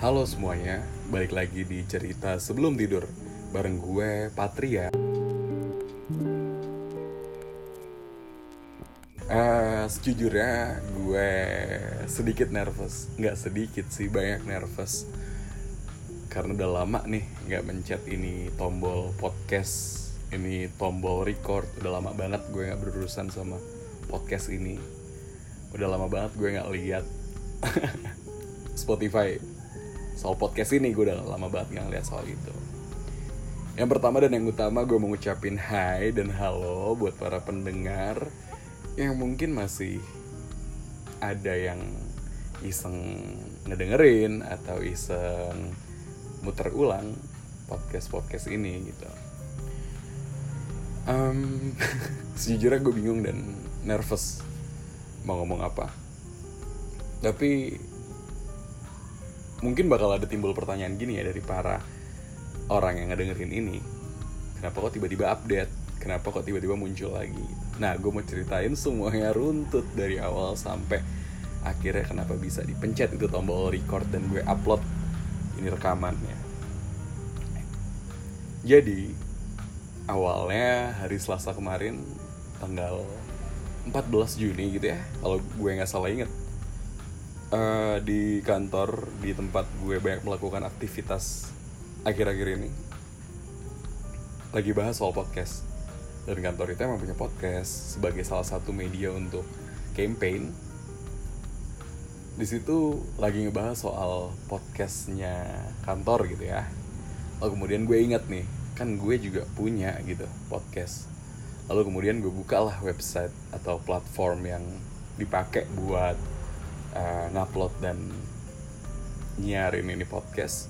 Halo semuanya, balik lagi di cerita sebelum tidur bareng gue Patria. Eh, sejujurnya gue sedikit nervous, nggak sedikit sih banyak nervous. Karena udah lama nih nggak mencet ini tombol podcast, ini tombol record, udah lama banget gue nggak berurusan sama podcast ini, udah lama banget gue nggak lihat Spotify soal podcast ini gue udah lama banget nggak lihat soal itu. Yang pertama dan yang utama gue mau ngucapin hai dan halo buat para pendengar yang mungkin masih ada yang iseng ngedengerin atau iseng muter ulang podcast podcast ini gitu. Um, sejujurnya gue bingung dan nervous mau ngomong apa. Tapi mungkin bakal ada timbul pertanyaan gini ya dari para orang yang ngedengerin ini. Kenapa kok tiba-tiba update? Kenapa kok tiba-tiba muncul lagi? Nah, gue mau ceritain semuanya runtut dari awal sampai akhirnya kenapa bisa dipencet itu tombol record dan gue upload ini rekamannya. Jadi, awalnya hari Selasa kemarin tanggal 14 Juni gitu ya, kalau gue nggak salah inget. Eh, di kantor di tempat gue banyak melakukan aktivitas akhir-akhir ini. Lagi bahas soal podcast. Dan kantor itu emang punya podcast sebagai salah satu media untuk campaign. Di situ lagi ngebahas soal podcastnya kantor gitu ya. Lalu kemudian gue ingat nih kan gue juga punya gitu podcast. Lalu kemudian gue buka lah website atau platform yang dipakai buat uh, ngupload dan nyiarin ini podcast.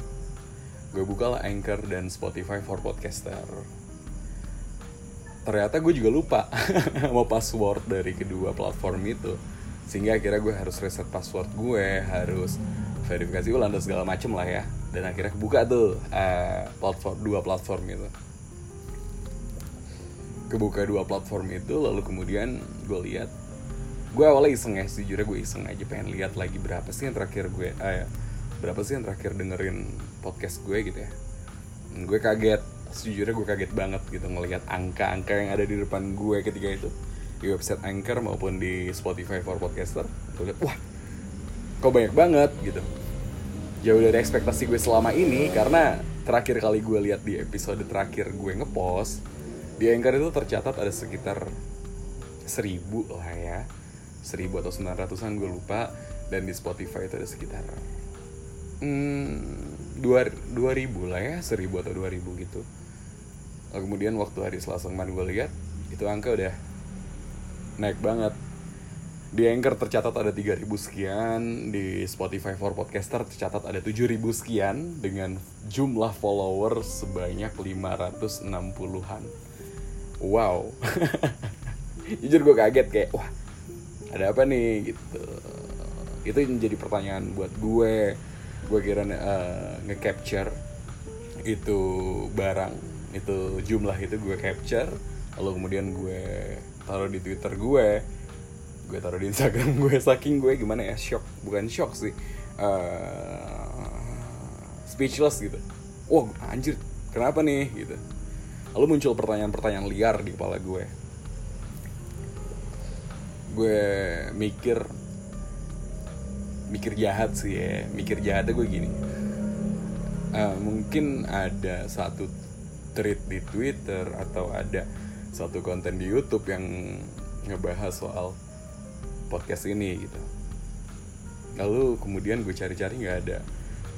Gue buka lah Anchor dan Spotify for podcaster. Ternyata gue juga lupa mau password dari kedua platform itu. Sehingga akhirnya gue harus reset password gue harus verifikasi ulang dan segala macem lah ya. Dan akhirnya kebuka tuh uh, platform dua platform itu. Kebuka dua platform itu lalu kemudian gue lihat gue awalnya iseng ya sejujurnya gue iseng aja pengen lihat lagi berapa sih yang terakhir gue eh, berapa sih yang terakhir dengerin podcast gue gitu ya. Gue kaget sejujurnya gue kaget banget gitu ngelihat angka-angka yang ada di depan gue ketika itu. Di website Anchor maupun di Spotify for podcaster gue lihat wah kok banyak banget gitu. Jauh dari ekspektasi gue selama ini karena terakhir kali gue lihat di episode terakhir gue ngepost di Anchor itu tercatat ada sekitar seribu lah ya seribu atau sembilan ratusan gue lupa. Dan di Spotify itu ada sekitar hmm, dua dua ribu lah ya seribu atau dua ribu gitu. Lalu kemudian waktu hari Selasa kemarin gue lihat itu angka udah naik banget. Di Anchor tercatat ada 3000 sekian di Spotify for Podcaster tercatat ada 7000 sekian dengan jumlah follower sebanyak 560-an wow. Jujur gue kaget kayak wah ada apa nih gitu. Itu yang jadi pertanyaan buat gue. Gue kira uh, nge-capture itu barang itu jumlah itu gue capture. Lalu kemudian gue taruh di twitter gue gue taruh di instagram gue saking gue gimana ya shock. Bukan shock sih uh, speechless gitu. Wah anjir kenapa nih gitu. Lalu muncul pertanyaan-pertanyaan liar di kepala gue gue mikir mikir jahat sih ya. Mikir jahatnya gue gini. Uh, mungkin ada satu tweet di Twitter atau ada satu konten di YouTube yang ngebahas soal podcast ini gitu. Lalu kemudian gue cari-cari nggak ada.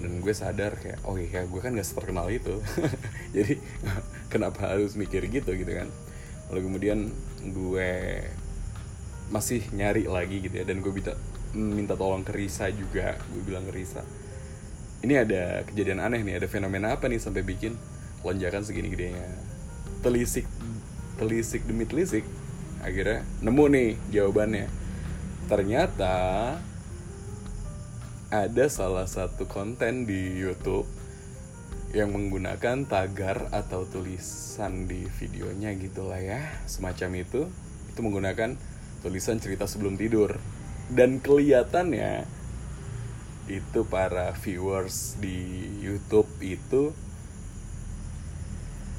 Dan gue sadar kayak oh iya gue kan gak terkenal itu. Jadi kenapa harus mikir gitu gitu kan? Lalu kemudian gue masih nyari lagi gitu ya. Dan gue minta minta tolong ke Risa juga. Gue bilang ke Risa ini ada kejadian aneh nih ada fenomena apa nih sampai bikin lonjakan segini gedenya telisik telisik demi telisik akhirnya nemu nih jawabannya. Ternyata ada salah satu konten di YouTube yang menggunakan tagar atau tulisan di videonya gitulah ya. Semacam itu. Itu menggunakan tulisan cerita sebelum tidur. Dan kelihatannya itu para viewers di YouTube itu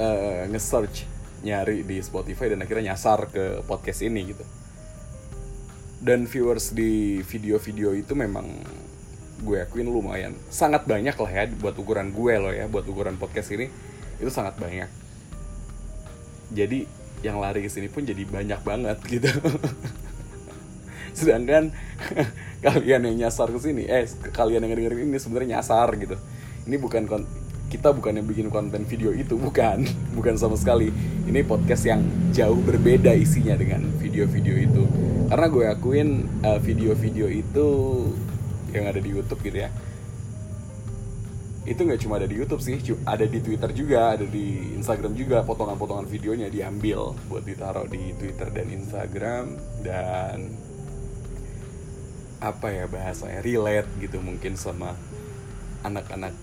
uh, nge-search nyari di Spotify dan akhirnya nyasar ke podcast ini gitu. Dan viewers di video-video itu memang gue akuin lumayan. Sangat banyak lah ya buat ukuran gue loh ya buat ukuran podcast ini itu sangat banyak. Jadi yang lari ke sini pun jadi banyak banget gitu. Sedangkan kalian yang nyasar ke sini eh kalian yang dengerin ini sebenarnya nyasar gitu. Ini bukan kita bukan yang bikin konten video itu bukan. Bukan sama sekali. Ini podcast yang jauh berbeda isinya dengan video-video itu. Karena gue akuin uh, video-video itu yang ada di YouTube gitu ya itu nggak cuma ada di YouTube sih, ada di Twitter juga, ada di Instagram juga potongan-potongan videonya diambil buat ditaruh di Twitter dan Instagram dan apa ya bahasanya relate gitu mungkin sama anak-anak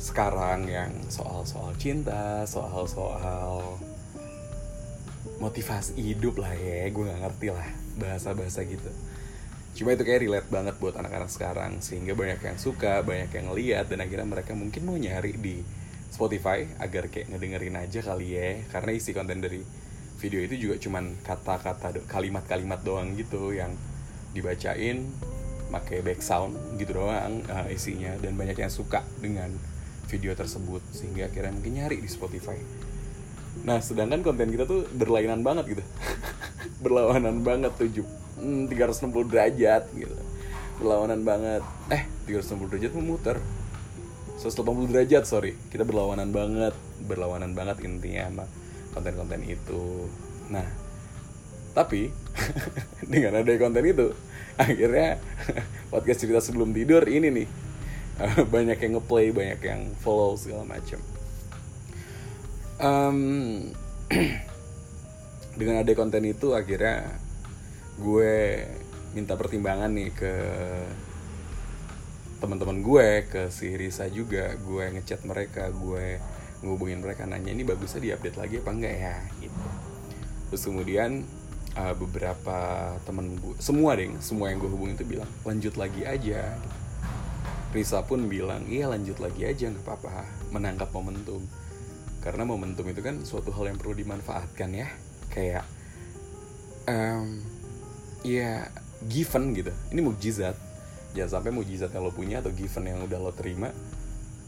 sekarang yang soal-soal cinta, soal-soal motivasi hidup lah ya, gue nggak ngerti lah bahasa-bahasa gitu cuma itu kayak relate banget buat anak-anak sekarang sehingga banyak yang suka banyak yang lihat dan akhirnya mereka mungkin mau nyari di Spotify agar kayak ngedengerin aja kali ya. Karena isi konten dari video itu juga cuman kata-kata kalimat-kalimat doang gitu yang dibacain pakai back sound gitu doang uh, isinya. Dan banyak yang suka dengan video tersebut sehingga akhirnya mungkin nyari di Spotify. Nah sedangkan konten kita tuh berlainan banget gitu. Berlawanan banget tuh hmm, 360 derajat gitu. Berlawanan banget. Eh 360 derajat memutar 180 derajat sorry. Kita berlawanan banget. Berlawanan banget intinya sama konten-konten itu. Nah tapi dengan ada konten itu akhirnya podcast cerita sebelum tidur ini nih banyak yang ngeplay banyak yang follow segala macam um, dengan ada konten itu akhirnya gue minta pertimbangan nih ke teman-teman gue ke si Risa juga gue ngechat mereka gue ngubungin mereka nanya ini bagusnya diupdate lagi apa enggak ya? Gitu. Terus kemudian uh, beberapa temen gue semua deh semua yang gue hubungin itu bilang lanjut lagi aja. Risa pun bilang iya lanjut lagi aja nggak apa-apa. Menangkap momentum. Karena momentum itu kan suatu hal yang perlu dimanfaatkan ya. Kayak um, ya given gitu. Ini mukjizat jangan sampai mukjizat yang lo punya atau given yang udah lo terima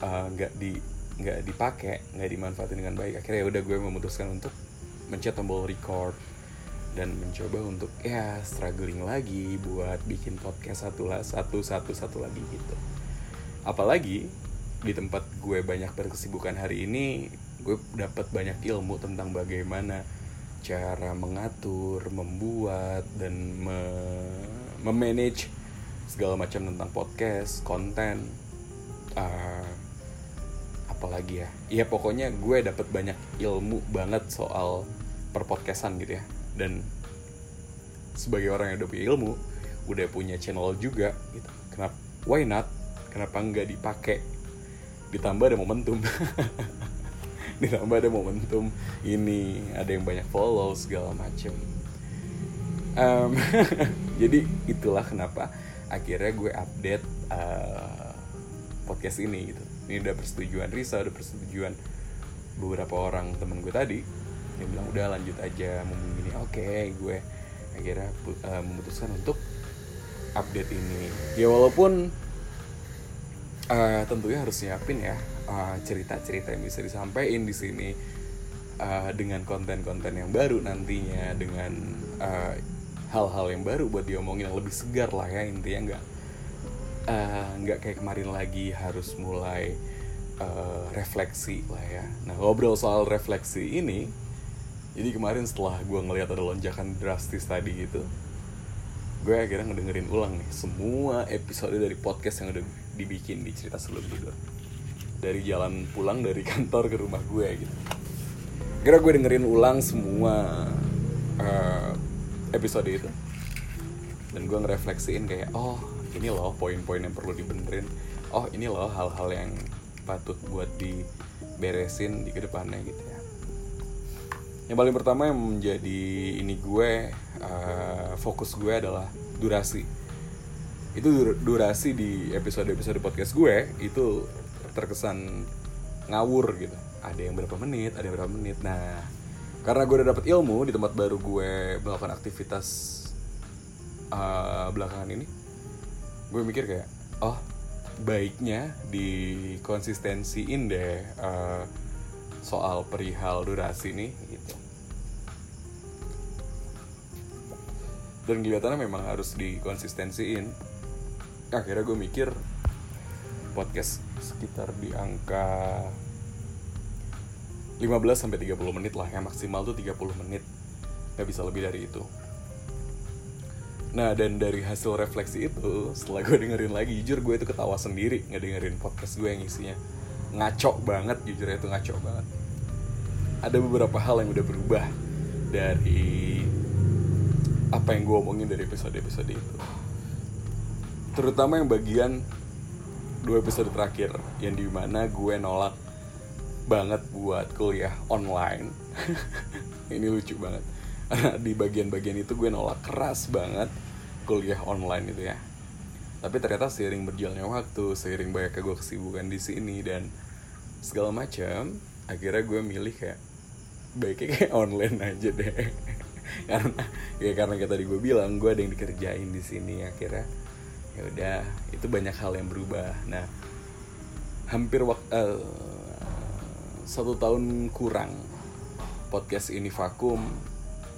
eh, nggak uh, di nggak dipakai nggak dimanfaatin dengan baik. Akhirnya ya udah gue memutuskan untuk mencet tombol record dan mencoba untuk ya struggling lagi buat bikin podcast satu lah satu satu satu lagi gitu. Apalagi di tempat gue banyak berkesibukan hari ini gue dapat banyak ilmu tentang bagaimana cara mengatur, membuat dan me memanage segala macam tentang podcast, konten, uh, apalagi ya, iya pokoknya gue dapat banyak ilmu banget soal perpodcastan gitu ya, dan sebagai orang yang udah punya ilmu, udah punya channel juga gitu, kenapa, why not, kenapa nggak dipakai, ditambah ada momentum. ditambah ada momentum ini ada yang banyak follow segala macem. Um, jadi itulah kenapa akhirnya gue update uh, podcast ini gitu. Ini udah persetujuan Risa udah persetujuan. Beberapa orang temen gue tadi yang bilang udah lanjut aja mau ini oke. Okay, gue akhirnya uh, memutuskan untuk update ini. Ya walaupun uh, tentunya harus nyiapin ya cerita cerita-cerita yang bisa disampaikan di sini uh, dengan konten-konten yang baru nantinya dengan hal hal-hal yang baru buat diomongin yang lebih segar lah ya intinya nggak nggak uh, kayak kemarin lagi harus mulai uh, refleksi lah ya. Nah ngobrol soal refleksi ini jadi kemarin setelah gue ngelihat ada lonjakan drastis tadi gitu gue akhirnya ngedengerin ulang nih semua episode dari podcast yang udah dibikin di cerita sebelum tidur. Dari jalan pulang dari kantor ke rumah gue gitu. Kira gue dengerin ulang semua uh, episode itu. Dan gue ngerefleksiin kayak oh ini loh poin-poin yang perlu dibenerin. Oh ini loh hal-hal yang patut buat diberesin di ke depannya gitu ya. Yang paling pertama yang menjadi ini gue uh, fokus gue adalah durasi itu dur- durasi di episode-episode podcast gue itu terkesan ngawur gitu. Ada yang berapa menit ada yang berapa menit. Nah karena gue udah dapet ilmu di tempat baru gue melakukan aktivitas uh, belakangan ini gue mikir kayak oh baiknya di konsistensiin deh uh, soal perihal durasi nih gitu. Dan kelihatannya memang harus dikonsistensiin akhirnya gue mikir podcast sekitar di angka 15 sampai 30 menit lah. Yang maksimal tuh 30 menit. Nggak bisa lebih dari itu. Nah dan dari hasil refleksi itu setelah gue dengerin lagi jujur gue itu ketawa sendiri ngedengerin podcast gue yang isinya. Ngaco banget jujur itu ngaco banget. Ada beberapa hal yang udah berubah dari apa yang gue omongin dari episode-episode itu terutama yang bagian dua episode terakhir yang di mana gue nolak banget buat kuliah online. Ini lucu banget. Di bagian-bagian itu gue nolak keras banget kuliah online itu ya. Tapi ternyata seiring berjalannya waktu seiring banyaknya gue kesibukan di sini dan segala macam akhirnya gue milih kayak baiknya kayak online aja deh. Karena ya karena kayak tadi gue bilang gue ada yang dikerjain di sini akhirnya ya udah itu banyak hal yang berubah. Nah hampir waktu uh, satu tahun kurang podcast ini vakum.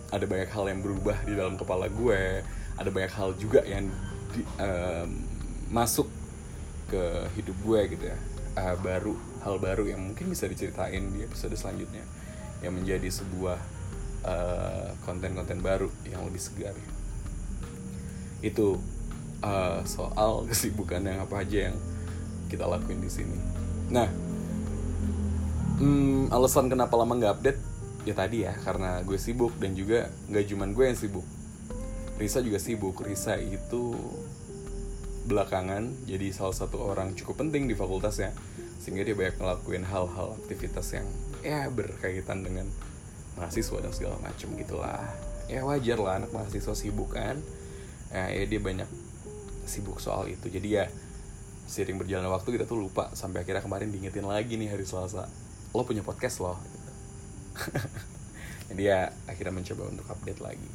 Ada banyak hal yang berubah di dalam kepala gue. Ada banyak hal juga yang di, uh, masuk ke hidup gue gitu ya. Uh, baru hal baru yang mungkin bisa diceritain di episode selanjutnya. Yang menjadi sebuah konten-konten uh, baru yang lebih segar itu uh, soal kesibukan yang apa aja yang kita lakuin di sini. Nah, hmm, alasan kenapa lama nggak update ya tadi ya karena gue sibuk dan juga nggak cuman gue yang sibuk. Risa juga sibuk. Risa itu belakangan jadi salah satu orang cukup penting di fakultasnya sehingga dia banyak ngelakuin hal-hal aktivitas yang ya berkaitan dengan mahasiswa dan segala macam gitulah ya wajar lah anak mahasiswa sibuk kan ya, ya dia banyak sibuk soal itu. Jadi ya sering berjalan waktu kita tuh lupa sampai akhirnya kemarin diingetin lagi nih hari Selasa. Lo punya podcast loh gitu. jadi ya akhirnya mencoba untuk update lagi.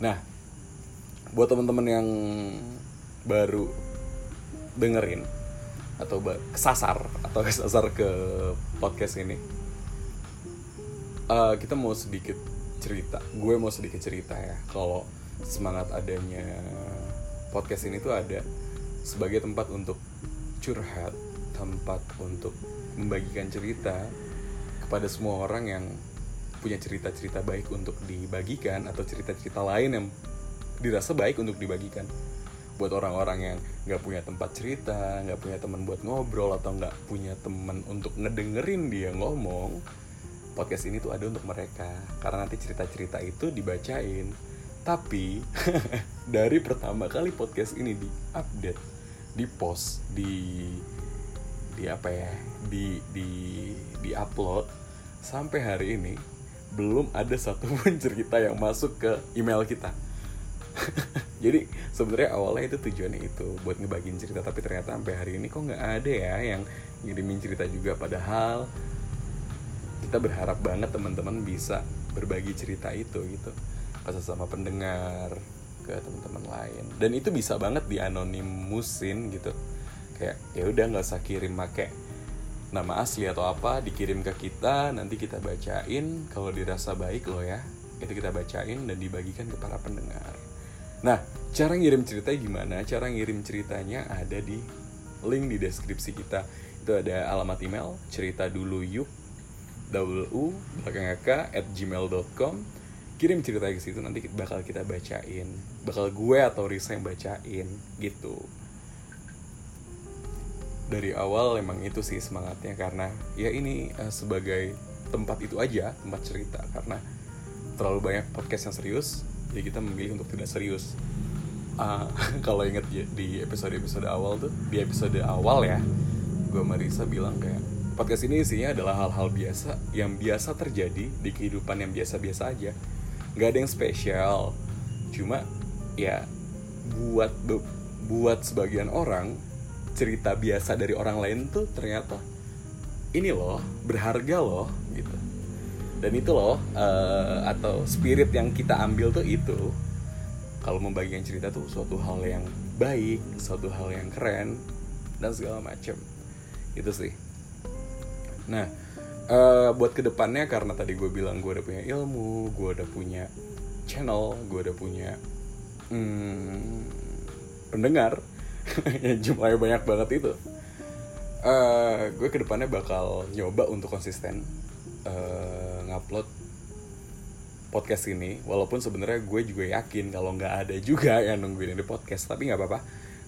Nah buat teman-teman yang baru dengerin atau kesasar atau kesasar ke podcast ini uh, kita mau sedikit cerita. Gue mau sedikit cerita ya kalau semangat adanya podcast ini tuh ada sebagai tempat untuk curhat tempat untuk membagikan cerita kepada semua orang yang punya cerita-cerita baik untuk dibagikan atau cerita-cerita lain yang dirasa baik untuk dibagikan buat orang-orang yang nggak punya tempat cerita, nggak punya teman buat ngobrol atau nggak punya teman untuk ngedengerin dia ngomong, podcast ini tuh ada untuk mereka karena nanti cerita-cerita itu dibacain. Tapi dari pertama kali podcast ini diupdate, di post, di di apa ya, di di di upload sampai hari ini belum ada satupun cerita yang masuk ke email kita. jadi sebenarnya awalnya itu tujuannya itu buat ngebagiin cerita tapi ternyata sampai hari ini kok nggak ada ya yang ngirimin cerita juga padahal kita berharap banget teman-teman bisa berbagi cerita itu gitu pas sama pendengar ke teman-teman lain. Dan itu bisa banget di anonimusin gitu. Kayak ya udah nggak usah kirim make nama asli atau apa dikirim ke kita nanti kita bacain. Kalau dirasa baik loh ya itu kita bacain dan dibagikan ke para pendengar. Nah, cara ngirim ceritanya gimana? Cara ngirim ceritanya ada di link di deskripsi kita. Itu ada alamat email cerita dulu yuk double u belakang at gmail.com kirim cerita ke situ nanti bakal kita bacain bakal gue atau Risa yang bacain gitu. Dari awal emang itu sih semangatnya karena ya ini uh, sebagai tempat itu aja tempat cerita karena terlalu banyak podcast yang serius jadi kita memilih untuk tidak serius. Uh, kalau inget di episode episode awal tuh di episode awal ya gue Marisa bilang kayak podcast ini isinya adalah hal-hal biasa yang biasa terjadi di kehidupan yang biasa-biasa aja nggak ada yang spesial. Cuma ya buat buat sebagian orang cerita biasa dari orang lain tuh ternyata ini loh berharga loh gitu. Dan itu loh uh, atau spirit yang kita ambil tuh itu. Kalau membagikan cerita tuh suatu hal yang baik suatu hal yang keren dan segala macam itu sih. Nah uh, buat ke depannya karena tadi gue bilang gue udah punya ilmu gue udah punya channel gue udah punya hmm, pendengar yang jumlahnya banyak banget itu. Uh, gue ke depannya bakal nyoba untuk konsisten uh, ngupload podcast ini. Walaupun sebenarnya gue juga yakin kalau nggak ada juga yang nungguin ini podcast tapi nggak apa-apa.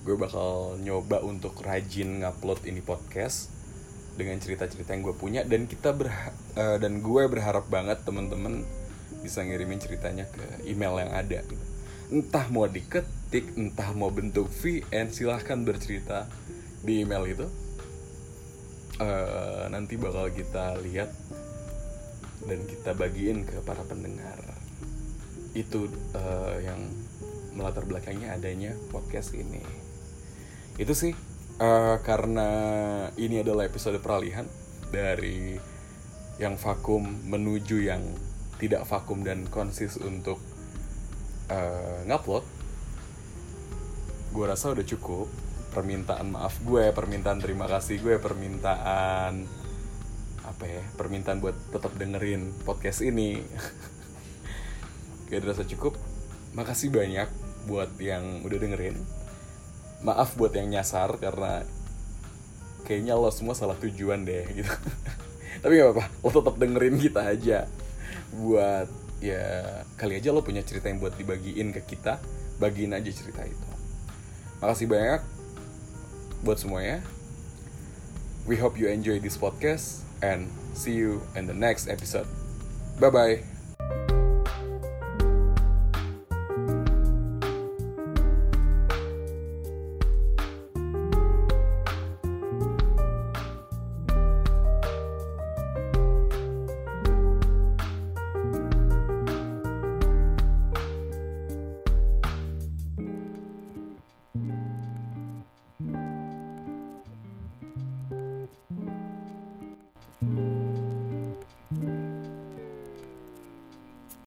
Gue bakal nyoba untuk rajin ngupload ini podcast dengan cerita-cerita yang gue punya dan kita uh, dan gue berharap banget temen-temen bisa ngirimin ceritanya ke email yang ada. Entah mau diketik entah mau bentuk VN silahkan bercerita di email itu. Uh, nanti bakal kita lihat dan kita bagiin ke para pendengar. Itu uh, yang melatar belakangnya adanya podcast ini. Itu sih uh, karena ini adalah episode peralihan dari yang vakum menuju yang tidak vakum dan konsis untuk uh, ngupload. Gue rasa udah cukup. Permintaan maaf gue permintaan terima kasih gue permintaan apa ya permintaan buat tetap dengerin podcast ini. Kayak rasa cukup. Makasih banyak buat yang udah dengerin maaf buat yang nyasar karena kayaknya lo semua salah tujuan deh gitu tapi gak apa-apa lo tetap dengerin kita aja buat ya kali aja lo punya cerita yang buat dibagiin ke kita bagiin aja cerita itu makasih banyak buat semuanya we hope you enjoy this podcast and see you in the next episode. Bye bye.